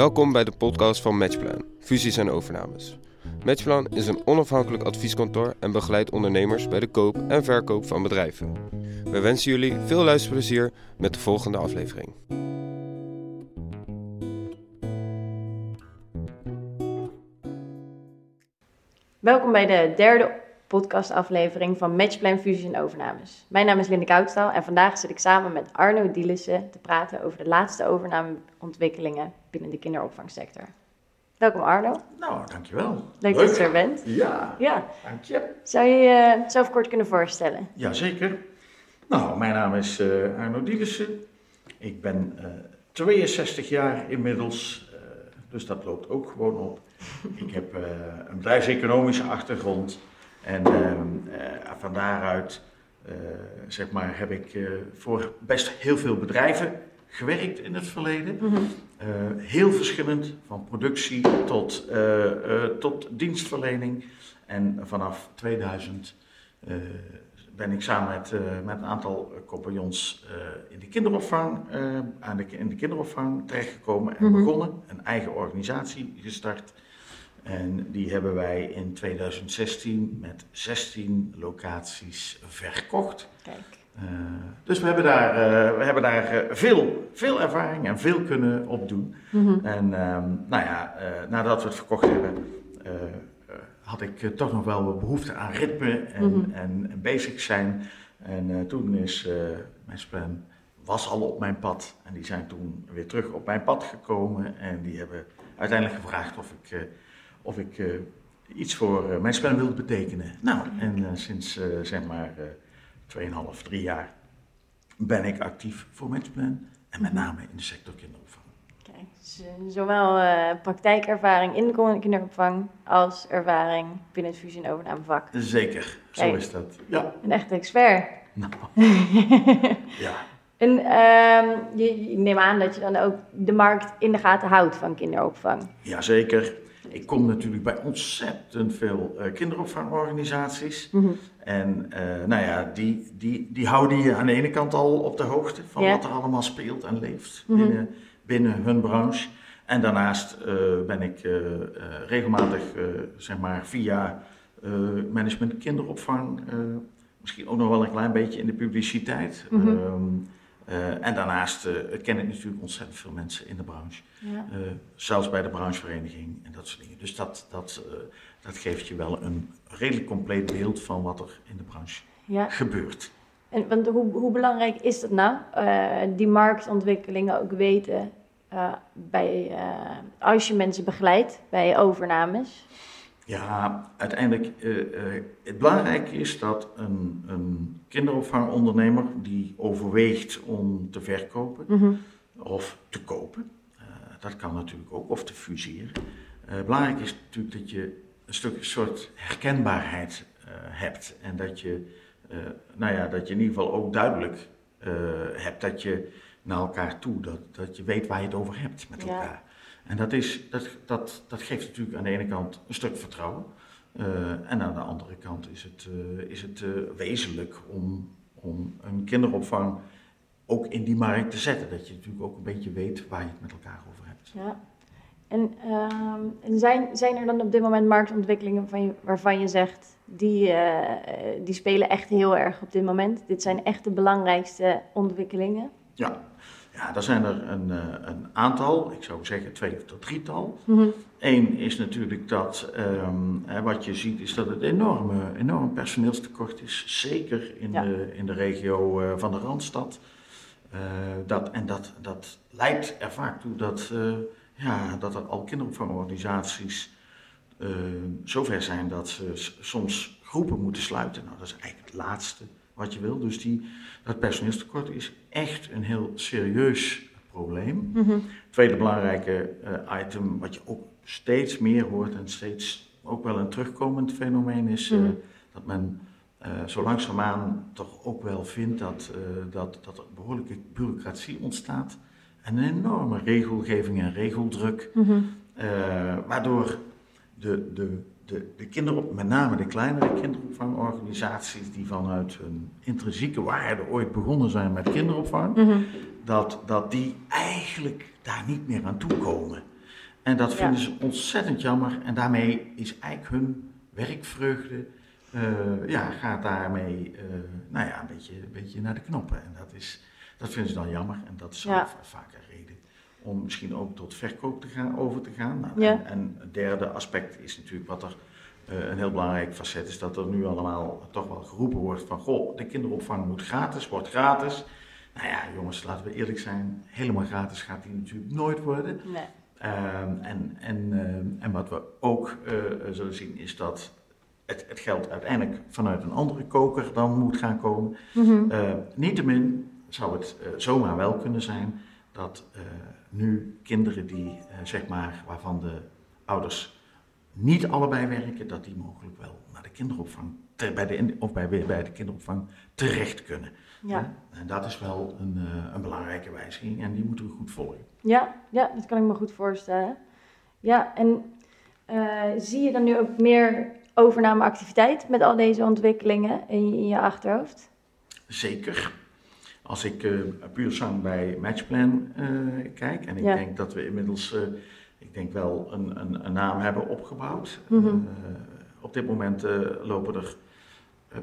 Welkom bij de podcast van Matchplan, fusies en overnames. Matchplan is een onafhankelijk advieskantoor en begeleidt ondernemers bij de koop en verkoop van bedrijven. We wensen jullie veel luisterplezier met de volgende aflevering. Welkom bij de derde podcastaflevering van Matchplan Fusies en Overnames. Mijn naam is Linde Koudstal en vandaag zit ik samen met Arno Dielissen te praten over de laatste overnameontwikkelingen binnen de kinderopvangsector. Welkom Arno. Nou, dankjewel. Leuk, dat je er bent. Ja, Ja, dank je. zou je jezelf kort kunnen voorstellen? Jazeker. Nou, mijn naam is eh, Arno Dielissen. Ik ben eh, 62 jaar inmiddels, eh, dus dat loopt ook gewoon op. Ik heb eh, een bedrijfseconomische achtergrond en ehm, eh, van daaruit eh, zeg maar, heb ik eh, voor best heel veel bedrijven gewerkt in het verleden. Eh, heel verschillend, van productie tot, tot dienstverlening. En vanaf 2000 eh, ben ik samen met, met een aantal compagnons in de kinderopvang, aan de, in de kinderopvang terechtgekomen en Mhm. begonnen. Een eigen organisatie gestart. En die hebben wij in 2016 met 16 locaties verkocht. Kijk. Eh, dus we hebben daar, eh, we hebben daar eh, veel, veel ervaring en veel kunnen opdoen. Mhm. En ehm, nou ja, nadat we het verkocht hebben, had ik toch nog wel behoefte aan ritme en, Mhm. en, en bezig zijn. En toen is mijn spam was al op mijn pad. En die zijn toen weer terug op mijn pad gekomen. En die hebben uiteindelijk gevraagd of ik, of ik eh, iets voor eh, mijn spam wilde betekenen. Nou, en eh, sinds zeg maar eh 2,5, 3 jaar ben ik actief voor Matchplan. En met name in de sector kinderopvang. Kijk, dus, zowel praktijkervaring in de kinderopvang als ervaring binnen het fusie- en overnamevak. Zeker, zo Kijk. is dat. Ja, Een echte expert. nou, ja. En ehm, je, ik neem aan dat je dan ook de markt in de gaten houdt van kinderopvang. Jazeker. Ik kom natuurlijk bij ontzettend veel eh, kinderopvangorganisaties. En eh, nou ja, die, die, die houden je aan de ene kant al op de hoogte van Ja. wat er allemaal speelt en leeft Mhm. binnen, binnen hun branche. En daarnaast eh, ben ik regelmatig, zeg maar, via management kinderopvang, misschien ook nog wel een klein beetje in de publiciteit. Mhm. Ehm, eh, en daarnaast eh, ken ik natuurlijk ontzettend veel mensen in de branche. Ja. Eh, zelfs bij de branchevereniging en dat soort dingen. Dus dat, dat, eh, dat geeft je wel een redelijk compleet beeld van wat er in de branche ja. gebeurt. En want hoe, hoe belangrijk is dat nou? Die marktontwikkelingen ook weten bij, als je mensen begeleidt bij overnames. Ja, uiteindelijk, eh, het belangrijke is dat een, een kinderopvangondernemer die overweegt om te verkopen Mhm. of te kopen, eh, dat kan natuurlijk ook, of te fuseren. Belangrijk is natuurlijk dat je een stuk een soort herkenbaarheid hebt en dat je, nou ja, dat je in ieder geval ook duidelijk hebt dat je naar elkaar toe, dat, dat je weet waar je het over hebt met Ja. En dat, is, dat, dat, dat geeft natuurlijk aan de ene kant een stuk vertrouwen. eh, en aan de andere kant is het, eh, is het eh, wezenlijk om, om een kinderopvang ook in die markt te zetten. Dat je natuurlijk ook een beetje weet waar je het met elkaar over hebt. Ja. En, ehm, en zijn, zijn er dan op dit moment marktontwikkelingen van je, waarvan je zegt, die, die spelen echt heel erg op dit moment? Dit zijn echt de belangrijkste ontwikkelingen? Ja, ja daar zijn er een, eh, een aantal, ik zou zeggen twee tot drietal. Mhm. Eén is natuurlijk dat, ehm, wat je ziet, is dat het enorme, enorm personeelstekort is. Zeker in, Ja. de, in de regio eh, van de Randstad. Eh, dat, en dat, dat leidt er vaak toe dat, ja, dat er al kinderopvangorganisaties eh, zover zijn dat ze soms groepen moeten sluiten. Nou, dat is eigenlijk het laatste wat je wil. Dus die, dat personeelstekort is echt een heel serieus probleem. Mhm. Tweede belangrijke eh, item, wat je ook steeds meer hoort en steeds ook wel een terugkomend fenomeen is, eh, Mhm. dat men eh, zo langzaamaan toch ook wel vindt dat, dat, dat er behoorlijke bureaucratie ontstaat. En een enorme regelgeving en regeldruk, Mhm. waardoor de, de, de, de met name de kleinere kinderopvangorganisaties die vanuit hun intrinsieke waarde ooit begonnen zijn met kinderopvang, Mhm. dat, dat die eigenlijk daar niet meer aan toe komen. En dat vinden Ja. ze ontzettend jammer. En daarmee is eigenlijk hun werkvreugde, eh, ja, gaat daarmee eh, nou ja, een, beetje, een beetje naar de knoppen. En dat, is, dat vinden ze dan jammer. En dat is Ja. va- vaak een reden om misschien ook tot verkoop te gaan, over te gaan. Nou, Ja. en, en het derde aspect is natuurlijk wat er eh, een heel belangrijk facet is, dat er nu allemaal toch wel geroepen wordt van, goh, de kinderopvang moet gratis, wordt gratis. Nou ja, jongens, laten we eerlijk zijn, helemaal gratis gaat die natuurlijk nooit worden. Nee. Ehm, en, en, ehm, en wat we ook eh, zullen zien is dat het, het geld uiteindelijk vanuit een andere koker dan moet gaan komen. Mhm. Eh, niettemin zou het eh, zomaar wel kunnen zijn dat eh, nu kinderen die, eh, zeg maar, waarvan de ouders niet allebei werken, dat die mogelijk wel naar de kinderopvang, ter- bij de, of bij, bij de kinderopvang terecht kunnen. Ja. En dat is wel een, eh, een belangrijke wijziging en die moeten we goed volgen. Ja, ja, dat kan ik me goed voorstellen. Ja, en eh, zie je dan nu ook meer overnameactiviteit met al deze ontwikkelingen in je, in je achterhoofd? Zeker. Als ik eh, puur zang bij Matchplan eh, kijk, en ik Ja. denk dat we inmiddels, eh, ik denk wel een, een, een naam hebben opgebouwd. Mhm. Op dit moment lopen er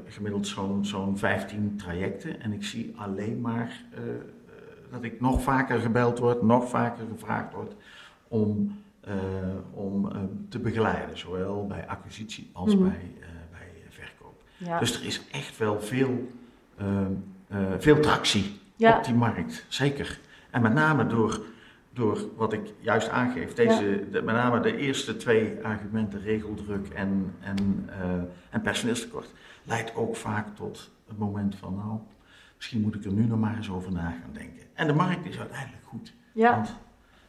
gemiddeld zo'n zo'n 15 trajecten en ik zie alleen maar dat ik nog vaker gebeld word, nog vaker gevraagd word om, om te begeleiden, zowel bij acquisitie als Mhm. bij, bij verkoop. Ja. Dus er is echt wel veel, eh, veel tractie Ja. op die markt, zeker. En met name door, door wat ik juist aangeef, deze, de, met name de eerste twee argumenten, regeldruk en, en, eh, en personeelstekort, leidt ook vaak tot het moment van, nou, misschien moet ik er nu nog maar eens over na gaan denken. En de markt is uiteindelijk goed, ja. want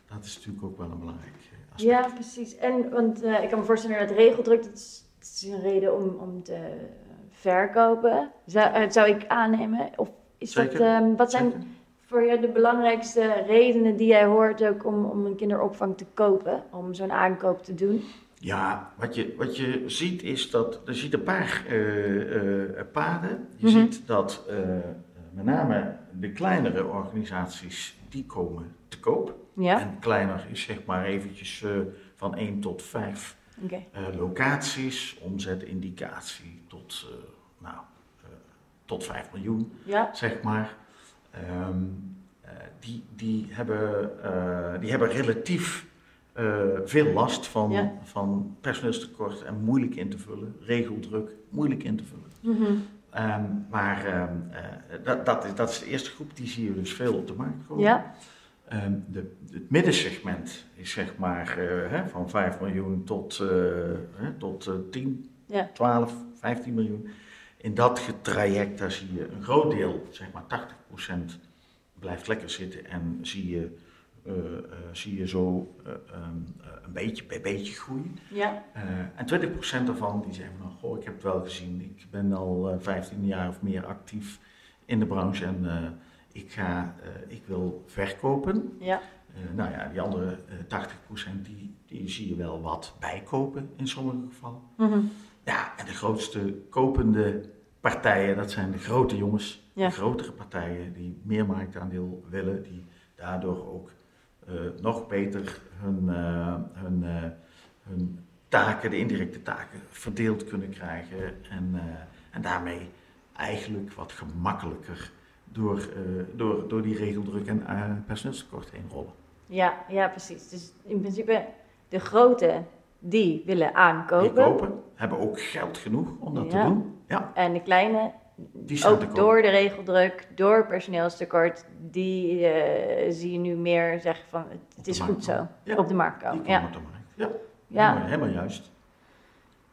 dat is natuurlijk ook wel een belangrijk eh, aspect. Ja, precies. En want ik kan me voorstellen dat regeldruk, dat is, dat is een reden om, om te verkopen. Zou, eh, zou ik aannemen? Of is dat, ehm, wat zijn Zeker. voor jou de belangrijkste redenen die jij hoort ook om, om een kinderopvang te kopen? Om zo'n aankoop te doen? Ja, wat je, wat je ziet is dat er ziet een paar eh, eh, paden. Je Mhm. ziet dat met name de kleinere organisaties, die komen te koop. Ja? En kleiner is zeg maar eventjes van 1 tot 5 Eh, locaties, omzetindicatie tot, eh, nou, eh, tot 5 miljoen Ja? zeg maar. Ehm, eh, die, die, hebben, die hebben relatief veel last van, Ja. van personeelstekort en moeilijk in te vullen, regeldruk, moeilijk in te vullen. Mhm. Ehm, maar ehm, eh, dat, dat, is, dat is de eerste groep, die zie je dus veel op de markt komen. Ja? Ehm, de, het middensegment is zeg maar eh, hè, van 5 miljoen tot, eh, hè, tot eh, 10, Ja. 12, 15 miljoen. In dat traject daar zie je een groot deel, zeg maar 80%, blijft lekker zitten en zie je, eh, zie je zo eh, een beetje bij beetje groeien. Ja? En 20% daarvan die zeggen van, goh, ik heb het wel gezien, ik ben al eh, 15 jaar of meer actief in de branche en ik, ga, eh, ik wil verkopen. Ja? Eh, nou ja, die andere eh 80% die, die zie je wel wat bijkopen in sommige gevallen. Mhm. Ja, en de grootste kopende partijen, dat zijn de grote jongens, Ja. de grotere partijen die meer marktaandeel willen, die daardoor ook eh, nog beter hun, eh, hun, eh, hun taken, de indirecte taken, verdeeld kunnen krijgen en, eh, en daarmee eigenlijk wat gemakkelijker door, eh, door, door die regeldruk en eh, personeelstekort heen rollen. Ja, ja, precies. Dus in principe de grote die willen Die aankopen. kopen, hebben ook geld genoeg om dat Ja. te doen. Ja, En de kleine, die ook door de regeldruk, door personeelstekort, die eh, zie je nu meer zeggen van het, is goed zo. Ja. Op de markt komen. Ja. op de markt. Ja, Ja. Helemaal, helemaal juist.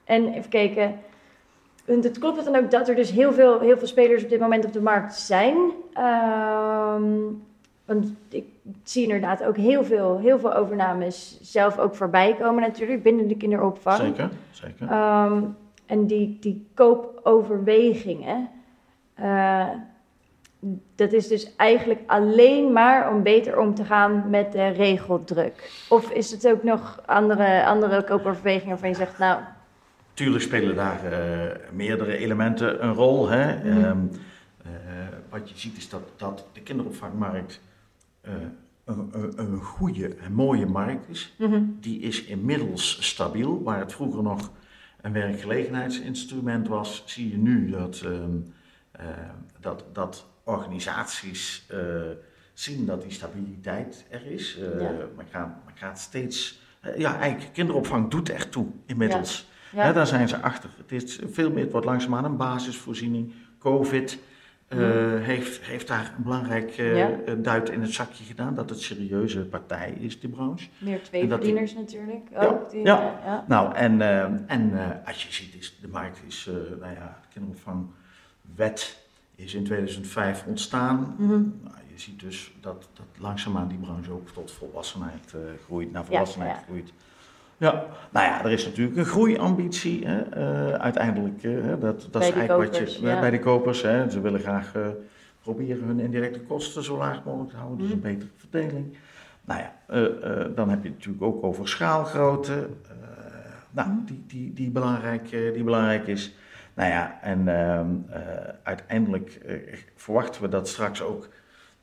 En even kijken. Het klopt dan ook dat er dus heel veel, heel veel spelers op dit moment op de markt zijn. Ehm, want ik zie inderdaad ook heel veel, heel veel overnames zelf ook voorbij komen natuurlijk binnen de kinderopvang. Zeker, zeker. Ehm, en die, die koopoverwegingen, eh, dat is dus eigenlijk alleen maar om beter om te gaan met de regeldruk. Of is het ook nog andere, andere koopoverwegingen waarvan je zegt, nou, Tuurlijk spelen daar eh, meerdere elementen een rol. Hè. Mhm. Ehm, eh, wat je ziet is dat, dat de kinderopvangmarkt eh, een, een, een goede en mooie markt is. Mhm. Die is inmiddels stabiel. Waar het vroeger nog een werkgelegenheidsinstrument was, zie je nu dat, ehm, eh, dat, dat organisaties zien dat die stabiliteit er is. Ja. men, gaat, steeds. ja, eigenlijk, kinderopvang doet er toe inmiddels. Ja. Daar zijn ze achter. Het is veel meer, het wordt langzaamaan een basisvoorziening. COVID eh, heeft, heeft daar een belangrijk Ja. eh, duit in het zakje gedaan. Dat het serieuze partij is, die branche. Meer twee En dat die- natuurlijk. Ja, Ook die, ja. eh, ja. Nou, en, en als je ziet, is, de markt is, nou ja, de kinderopvangwet is in 2005 ontstaan. Mhm. Nou, je ziet dus dat, dat langzaamaan die branche ook tot volwassenheid groeit, naar volwassenheid ja. groeit. Ja, nou ja, er is natuurlijk een groeiambitie. Hè, eh, uiteindelijk, eh, dat, dat is eigenlijk kopers, wat je ja. bij de kopers. Hè, ze willen graag eh, proberen hun indirecte kosten zo laag mogelijk te houden, dus een Mhm. betere verdeling. Nou ja, eh, eh, dan heb je het natuurlijk ook over schaalgrootte. eh, nou, Mhm. die, die, die, belangrijk, eh, die belangrijk is. Nou ja, en ehm, eh, uiteindelijk eh, verwachten we dat straks ook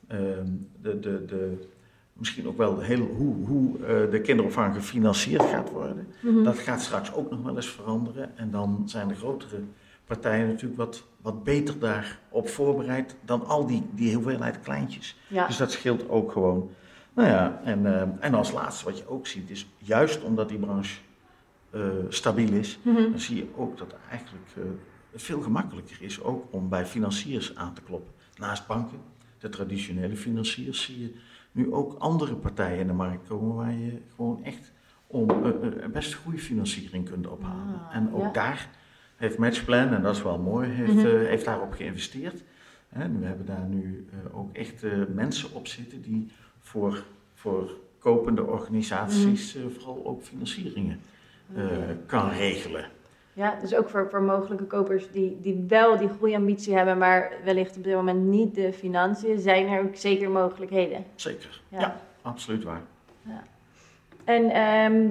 ehm, de, de, de, misschien ook wel heel, hoe, hoe eh, de kinderopvang gefinancierd gaat worden. Mhm. Dat gaat straks ook nog wel eens veranderen. En dan zijn de grotere partijen natuurlijk wat, wat beter daarop voorbereid dan al die, die hoeveelheid kleintjes. ja. Dus dat scheelt ook gewoon. Nou ja, en, eh, en als laatste wat je ook ziet is, juist omdat die branche eh, stabiel is, Mhm. dan zie je ook dat het eigenlijk eh, veel gemakkelijker is ook om bij financiers aan te kloppen. Naast banken, de traditionele financiers, zie je nu ook andere partijen in de markt komen waar je gewoon echt om eh, best goede financiering kunt ophalen. Ah, en ook ja. daar heeft Matchplan, en dat is wel mooi, heeft, eh, heeft daarop geïnvesteerd. En we hebben daar nu ook echt mensen op zitten die voor, voor kopende organisaties Mhm. vooral ook financieringen kan regelen. Ja, dus ook voor, voor mogelijke kopers die, die wel die groeiambitie hebben, maar wellicht op dit moment niet de financiën, zijn er ook zeker mogelijkheden. Zeker. Ja. Ja, absoluut waar. En ehm,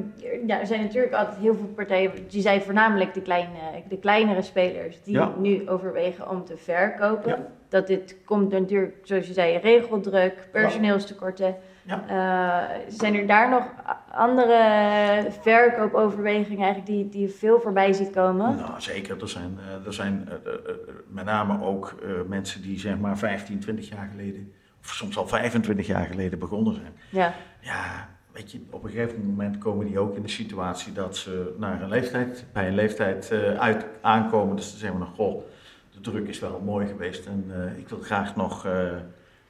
ja, er zijn natuurlijk altijd heel veel partijen, je zei voornamelijk de, kleine, de kleinere spelers, die Ja. nu overwegen om te verkopen. Ja. Dat dit komt natuurlijk, zoals je zei, regeldruk, personeelstekorten. Ja. Eh, zijn er daar nog andere verkoopoverwegingen eigenlijk die, die je veel voorbij ziet komen? Nou, zeker. Er zijn, eh, er zijn eh, met name ook mensen die zeg maar 15, 20 jaar geleden, of soms al 25 jaar geleden begonnen zijn. Ja, Ja, weet je, op een gegeven moment komen die ook in de situatie dat ze naar een leeftijd, bij een leeftijd uit aankomen. Dus dan zeggen we nog, goh, de druk is wel mooi geweest en ik wil graag nog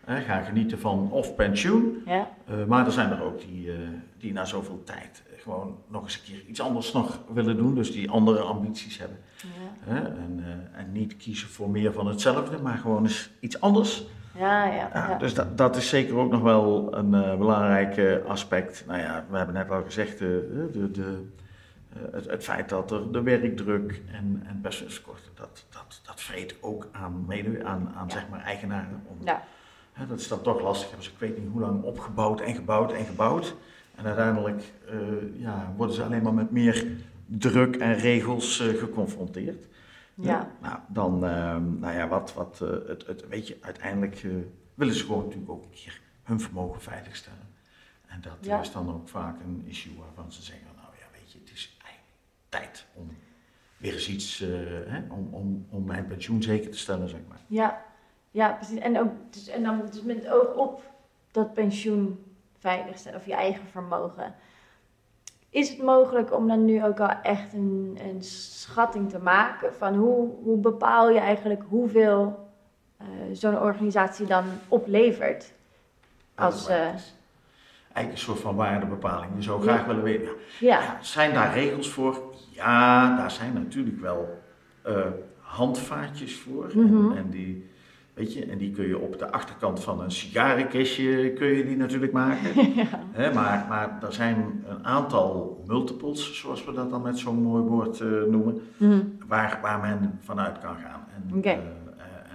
eh, gaan genieten van of pensioen. ja, Eh, maar er zijn er ook die, eh, die na zoveel tijd gewoon nog eens een keer iets anders nog willen doen. Dus die andere ambities hebben. ja, Hè? En, eh, en niet kiezen voor meer van hetzelfde, maar gewoon eens iets anders. ja, ja. Ja. Dus dat, dat is zeker ook nog wel een belangrijk aspect. Nou ja, we hebben net al gezegd, de, de, eh, het, het feit dat er de werkdruk en, en personeelskorten, dat, dat, dat vreet ook aan, mede, aan, aan Ja. zeg maar eigenaren. Om, Dat is dan toch lastig. Hebben ze ik weet niet hoe lang opgebouwd en gebouwd en gebouwd. En uiteindelijk eh, ja, worden ze alleen maar met meer druk en regels eh, geconfronteerd. Ja. Nou, dan, ehm, nou ja, wat, wat eh, het, het, weet je, uiteindelijk willen ze gewoon natuurlijk ook een keer hun vermogen veiligstellen. En dat Ja. is dan ook vaak een issue waarvan ze zeggen, nou ja, weet je, het is eigenlijk tijd om weer eens iets, hè, om, om, om mijn pensioen zeker te stellen, zeg maar. Ja, ja precies. En, ook, dus, en dan dus met het oog op dat pensioen veiligstellen of je eigen vermogen. Is het mogelijk om dan nu ook al echt een, een schatting te maken van hoe, hoe bepaal je eigenlijk hoeveel eh, zo'n organisatie dan oplevert? Als, is. Eigenlijk een soort van waardebepaling. Je zou Ja. graag willen weten, ja, zijn daar regels voor? Ja, daar zijn natuurlijk wel eh, handvaatjes voor. Mhm. en, en, die, weet je, en die kun je op de achterkant van een sigarenkistje kun je die natuurlijk maken. Hè, maar, maar er zijn een aantal multiples, zoals we dat dan met zo'n mooi woord eh, noemen, Mhm. waar, waar men vanuit kan gaan. En, eh, eh,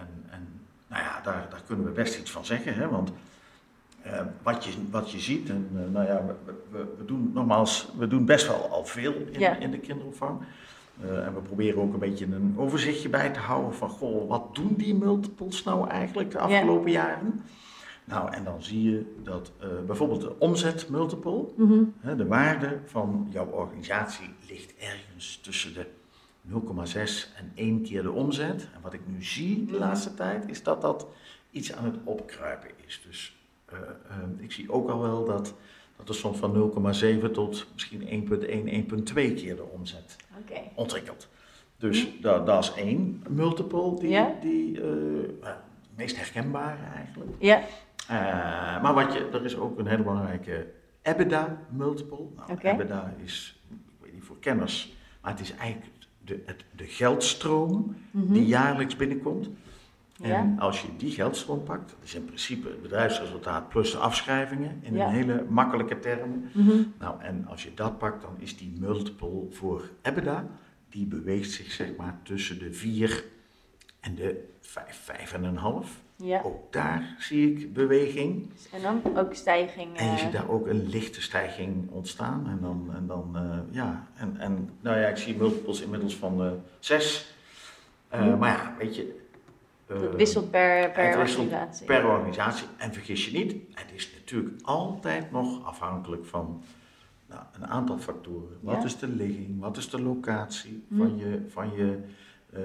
en, en nou ja, daar, daar kunnen we best iets van zeggen. Hè, want wat, je, wat je ziet, en nou ja, we, we, we doen nogmaals, we doen best wel al veel in, Ja. in de kinderopvang. Eh, en we proberen ook een beetje een overzichtje bij te houden van, goh, wat doen die multiples nou eigenlijk de afgelopen jaren? Nou, en dan zie je dat uh, bijvoorbeeld de omzetmultiple, Mhm. hè, de waarde van jouw organisatie ligt ergens tussen de 0,6 en 1 keer de omzet. En wat ik nu zie de laatste tijd, is dat dat iets aan het opkruipen is. Dus eh, ik zie ook al wel dat, dat er soms van 0,7 tot misschien 1,1, 1,2 keer de omzet Oké. ontwikkelt. Dus dat, dat is één multiple die, die eh, het meest herkenbare eigenlijk. Ja, Eh, maar wat je, er is ook een hele belangrijke EBITDA multiple. Nou. EBITDA is, ik weet niet voor kenners, maar het is eigenlijk de, het, de geldstroom Mhm. die jaarlijks binnenkomt. En Ja. als je die geldstroom pakt, dat is in principe het bedrijfsresultaat plus de afschrijvingen in Ja. een hele makkelijke termen. Mhm. Nou, en als je dat pakt, dan is die multiple voor EBITDA, die beweegt zich zeg maar tussen de 4 en de 5, 5,5. ja. Ook daar zie ik beweging. En dan ook stijging. En je eh, ziet daar ook een lichte stijging ontstaan. En dan, en dan eh, ja, en, en nou ja, ik zie multiples inmiddels van eh 6. Hmm. Maar ja, weet je. Eh, dat wisselt per, per het wisselt organisatie. per organisatie. En vergis je niet, het is natuurlijk altijd nog afhankelijk van nou, een aantal factoren. Wat Ja. is de ligging? Wat is de locatie Hm. van je, van je eh,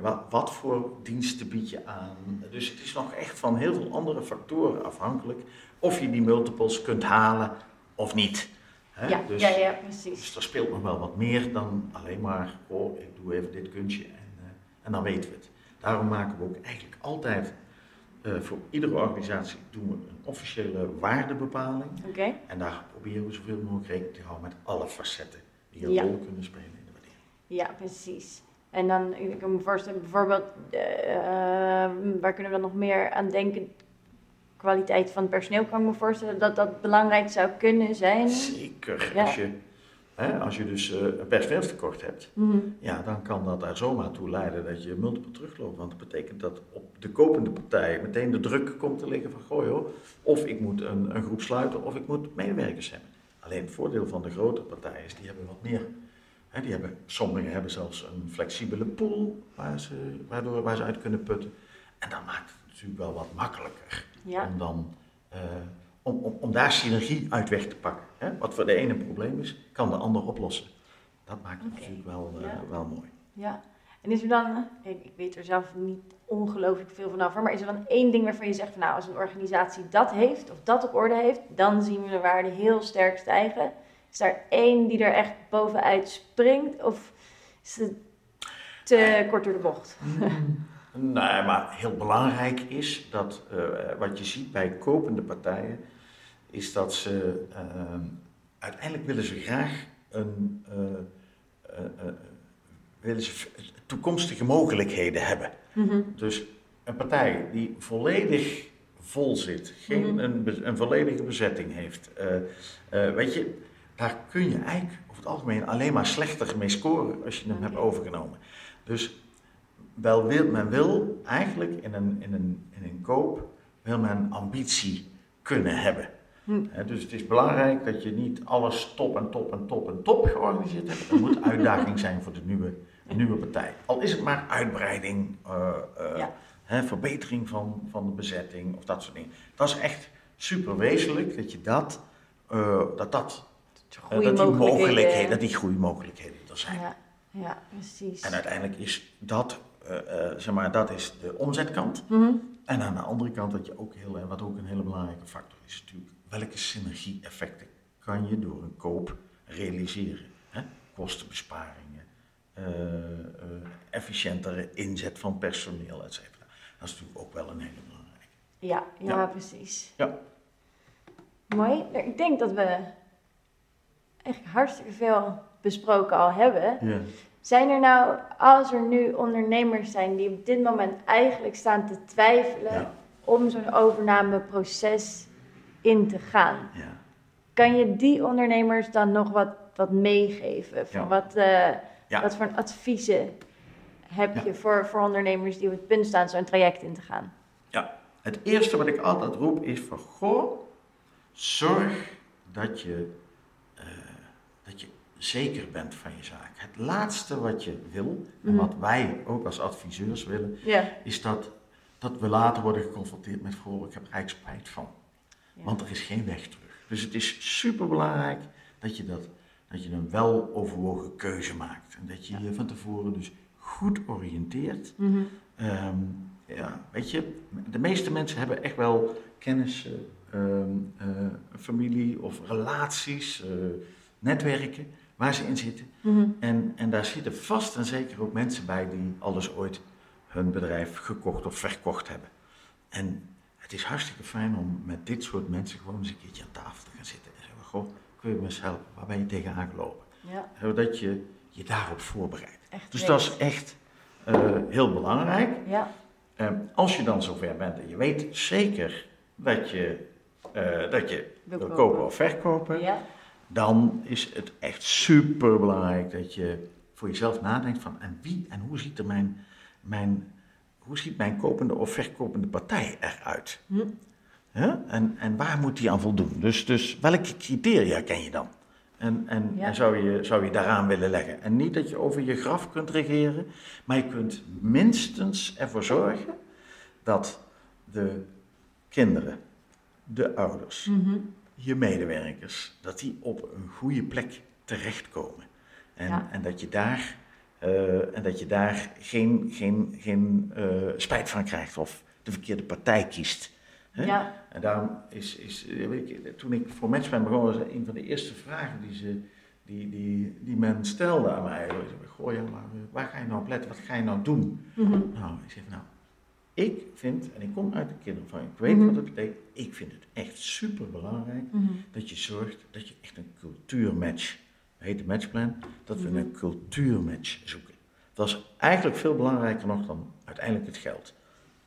wat, wat voor diensten bied je aan? Dus het is nog echt van heel veel andere factoren afhankelijk of je die multiples kunt halen of niet. Hè? Ja, dus, ja, ja, precies. dus er speelt nog wel wat meer dan alleen maar, oh, ik doe even dit kunstje en, eh, en dan weten we het. Daarom maken we ook eigenlijk altijd eh, voor iedere organisatie doen we een officiële waardebepaling. Oké. En daar proberen we zoveel mogelijk rekening te houden met alle facetten die een Ja. rol kunnen spelen in de waardering. Ja, precies. En dan, ik kan me voorstellen, bijvoorbeeld, eh, waar kunnen we dan nog meer aan denken? Kwaliteit van het personeel kan ik me voorstellen dat dat belangrijk zou kunnen zijn. Zeker. Ja. Als, je, hè, als je dus eh, een personeelstekort hebt, Mhm. ja, dan kan dat er zomaar toe leiden dat je multiple terugloopt. Want dat betekent dat op de kopende partij meteen de druk komt te liggen van, goh joh, of ik moet een, een groep sluiten of ik moet medewerkers hebben. Alleen het voordeel van de grote partijen is, die hebben wat meer. Hè, die hebben, sommigen hebben zelfs een flexibele pool waar ze, waardoor, waar ze uit kunnen putten. En dat maakt het natuurlijk wel wat makkelijker Ja, om, dan, eh, om, om, om daar synergie uit weg te pakken. Hè? Wat voor de ene een probleem is, kan de ander oplossen. Dat maakt het natuurlijk wel, eh, ja. wel mooi. ja. En is er dan, kijk, ik weet er zelf niet ongelooflijk veel van af, hoor, maar is er dan één ding waarvan je zegt, van, nou, als een organisatie dat heeft of dat op orde heeft, dan zien we de waarde heel sterk stijgen. Is daar één die er echt bovenuit springt of is het te kort door de bocht? Nee, maar heel belangrijk is dat eh, wat je ziet bij kopende partijen, is dat ze eh, uiteindelijk willen ze graag een, eh, eh, eh, willen ze toekomstige mogelijkheden hebben. Mhm. Dus een partij die volledig vol zit, geen Mhm. een, een volledige bezetting heeft, weet je, daar kun je eigenlijk over het algemeen alleen maar slechter mee scoren als je hem hebt overgenomen. Dus wel wil, men wil eigenlijk in een, in, een, in een koop, wil men ambitie kunnen hebben. Hm. Dus het is belangrijk dat je niet alles top en top en top en top georganiseerd hebt. Er moet uitdaging zijn voor de nieuwe, nieuwe partij. Al is het maar uitbreiding, eh, eh, Ja. verbetering van, van de bezetting of dat soort dingen. Dat is echt super wezenlijk dat je dat, eh, dat, dat, dat die mogelijkheden. dat die groeimogelijkheden er zijn. Ja, ja, precies. En uiteindelijk is dat, zeg maar, dat is de omzetkant. Mhm. En aan de andere kant, wat, je ook heel, wat ook een hele belangrijke factor is, natuurlijk, welke synergie-effecten kan je door een koop realiseren? Hè? Kostenbesparingen, eh, eh, efficiëntere inzet van personeel, et cetera. Dat is natuurlijk ook wel een hele belangrijke. Ja, ja, Ja. precies. Ja. Mooi. Nou, Ik denk dat we eigenlijk hartstikke veel besproken al hebben. Ja. Zijn er nou, als er nu ondernemers zijn die op dit moment eigenlijk staan te twijfelen Ja. om zo'n overnameproces in te gaan, Ja. kan je die ondernemers dan nog wat, wat meegeven? Van Ja. wat, eh, Ja. wat voor adviezen heb Ja. je voor, voor ondernemers die op het punt staan zo'n traject in te gaan? Het eerste wat ik altijd roep is van, goh, zorg dat je, eh, dat je zeker bent van je zaak. Het laatste wat je wil, en Mhm. wat wij ook als adviseurs willen, Ja. is dat dat we later worden geconfronteerd met, goh, ik heb er spijt van. Ja. Want er is geen weg terug. Dus het is super belangrijk dat je, dat, dat je een wel overwogen keuze maakt. En dat je je van tevoren dus goed oriënteert. Mhm. Ehm, ja, weet je, de meeste mensen hebben echt wel kennis, ehm, eh, familie of relaties, eh, netwerken waar ze in zitten. Mhm. En, en daar zitten vast en zeker ook mensen bij die alles ooit hun bedrijf gekocht of verkocht hebben. En het is hartstikke fijn om met dit soort mensen gewoon eens een keertje aan tafel te gaan zitten en zeggen: Goh, kun je me eens helpen? Waar ben je tegenaan gelopen? Ja, Zodat je je daarop voorbereidt. echt Dus weet. dat is echt eh, heel belangrijk. Ja, Eh, als je dan zover bent en je weet zeker dat je, eh, dat je wil kopen of verkopen, Ja, dan is het echt super belangrijk dat je voor jezelf nadenkt van en wie en hoe ziet er mijn, mijn, hoe ziet mijn kopende of verkopende partij eruit? Hm. En, en waar moet die aan voldoen? Dus, dus welke criteria ken je dan? En, en, Ja. en zou, je, zou je daaraan willen leggen? En niet dat je over je graf kunt regeren, maar je kunt minstens ervoor zorgen dat de kinderen, de ouders, Mhm. je medewerkers, dat die op een goede plek terechtkomen. En, Ja. en dat je daar, eh, en dat je daar geen, geen, geen eh, spijt van krijgt of de verkeerde partij kiest. Hè? ja, En daarom is, is weet je, toen ik voor Matchman begon, was een van de eerste vragen die, ze, die, die, die men stelde aan mij. Goh, ja, maar eh, waar ga je nou op letten? Wat ga je nou doen? Mhm. Nou, ik zeg, nou, ik vind, en ik kom uit de kinderopvang, ik weet Mhm. wat het betekent, ik vind het echt super belangrijk Mhm. dat je zorgt dat je echt een cultuurmatch, dat heet de matchplan, dat we Mhm. een cultuurmatch zoeken. Dat is eigenlijk veel belangrijker nog dan uiteindelijk het geld.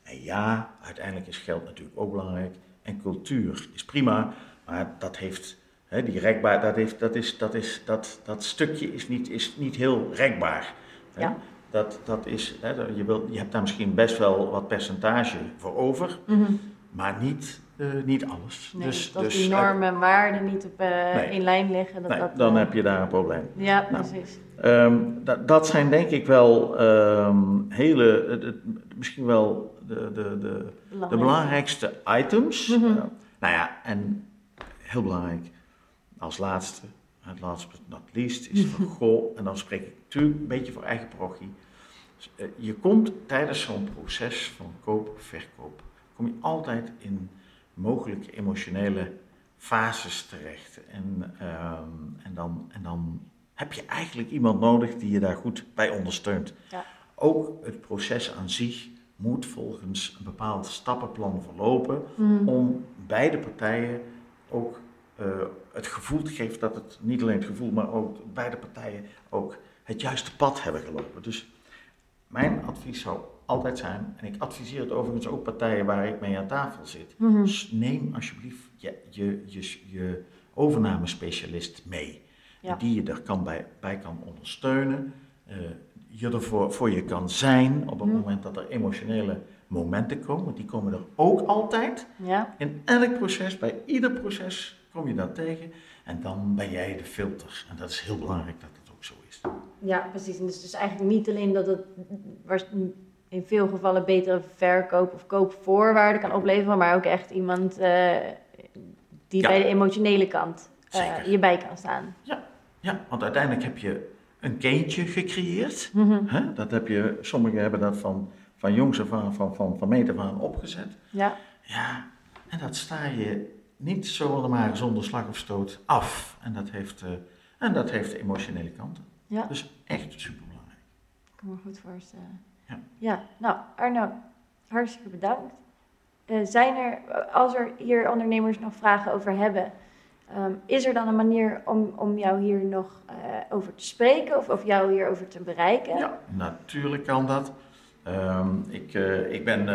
En ja, uiteindelijk is geld natuurlijk ook belangrijk en cultuur is prima, maar dat heeft, hè, die rekbaar, dat, heeft, dat, is, dat, is, dat, dat stukje is niet, is niet heel rekbaar. Hè. Ja. Dat, dat is, hè, je, je hebt daar misschien best wel wat percentage voor over, Mhm. maar niet, eh, niet alles. Nee, dus, dat dus die normen en waarden niet op, eh, Nee. in lijn liggen. Dat Nee, dat, dan eh, heb je daar een probleem. Ja, Nou. precies. Ehm, dat, zijn denk ik wel ehm, hele, misschien wel de, de, de, de Belangrijk. belangrijkste items. Mhm. Eh, nou ja, en heel belangrijk, als laatste, het last but not least, is van goh, en dan spreek ik natuurlijk een beetje voor eigen parochie. Dus, eh, Je komt tijdens zo'n proces van koop, verkoop, kom je altijd in mogelijke emotionele fases terecht. En, ehm, en, dan, en dan heb je eigenlijk iemand nodig die je daar goed bij ondersteunt. Ja. Ook het proces aan zich moet volgens een bepaald stappenplan verlopen Mhm. om beide partijen ook eh, het gevoel te geven dat het niet alleen het gevoel, maar ook beide partijen ook het juiste pad hebben gelopen. Dus mijn advies zou altijd zijn, en ik adviseer het overigens ook partijen waar ik mee aan tafel zit, Mhm. neem alsjeblieft je, je, je, je overnamespecialist mee. Ja. Die je er kan bij, bij kan ondersteunen, eh, je ervoor voor je kan zijn op het Mhm. moment dat er emotionele momenten komen. Want die komen er ook altijd. Ja, In elk proces, bij ieder proces kom je dat tegen. En dan ben jij de filter. En dat is heel belangrijk dat het ook zo is. Ja, precies. En dus, dus eigenlijk niet alleen dat het in veel gevallen betere verkoop of koopvoorwaarden kan opleveren, maar ook echt iemand eh, die Ja. bij de emotionele kant eh, Zeker. hierbij kan staan. Ja, want uiteindelijk heb je een kindje gecreëerd. Mhm. Hè? Dat heb je, sommigen hebben dat van, van jongs af aan, van, van, van meet af aan opgezet. Ja, Ja, en dat sta je niet zomaar zonder slag of stoot af. En dat heeft, eh, en dat heeft emotionele kanten. Ja. Dus echt superbelangrijk. Ik kan me goed voorstellen. Ja. ja, nou Arno, hartstikke bedankt. Eh, zijn er, als er hier ondernemers nog vragen over hebben, ehm, is er dan een manier om, om jou hier nog eh, over te spreken of, of jou hierover te bereiken? Ja, natuurlijk kan dat. Ehm, ik, eh, ik ben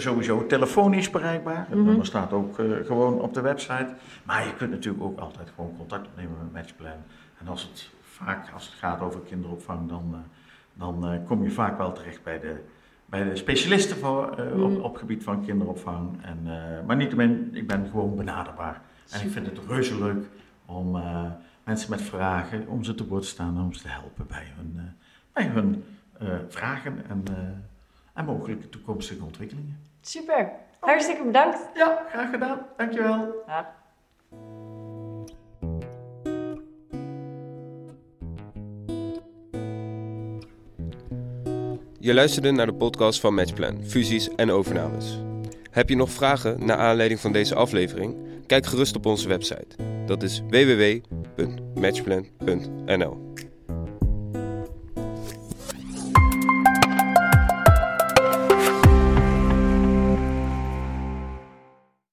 sowieso telefonisch bereikbaar. Het Mhm. nummer staat ook gewoon op de website. Maar je kunt natuurlijk ook altijd gewoon contact opnemen met Matchplan. En als het vaak als het gaat over kinderopvang, dan, eh, dan eh, kom je vaak wel terecht bij de, bij de specialisten voor, eh, op, op gebied van kinderopvang. En, maar niettemin, ik ben gewoon benaderbaar. En ik vind het reuze leuk om mensen met vragen, om ze te woord te staan en om ze te helpen bij hun, bij hun vragen en, en mogelijke toekomstige ontwikkelingen. Super. Hartstikke bedankt. Ja, graag gedaan. Dankjewel. Ja. Je luisterde naar de podcast van Matchplan, fusies en overnames. Heb je nog vragen naar aanleiding van deze aflevering? Kijk gerust op onze website. Dat is www.matchplan.nl.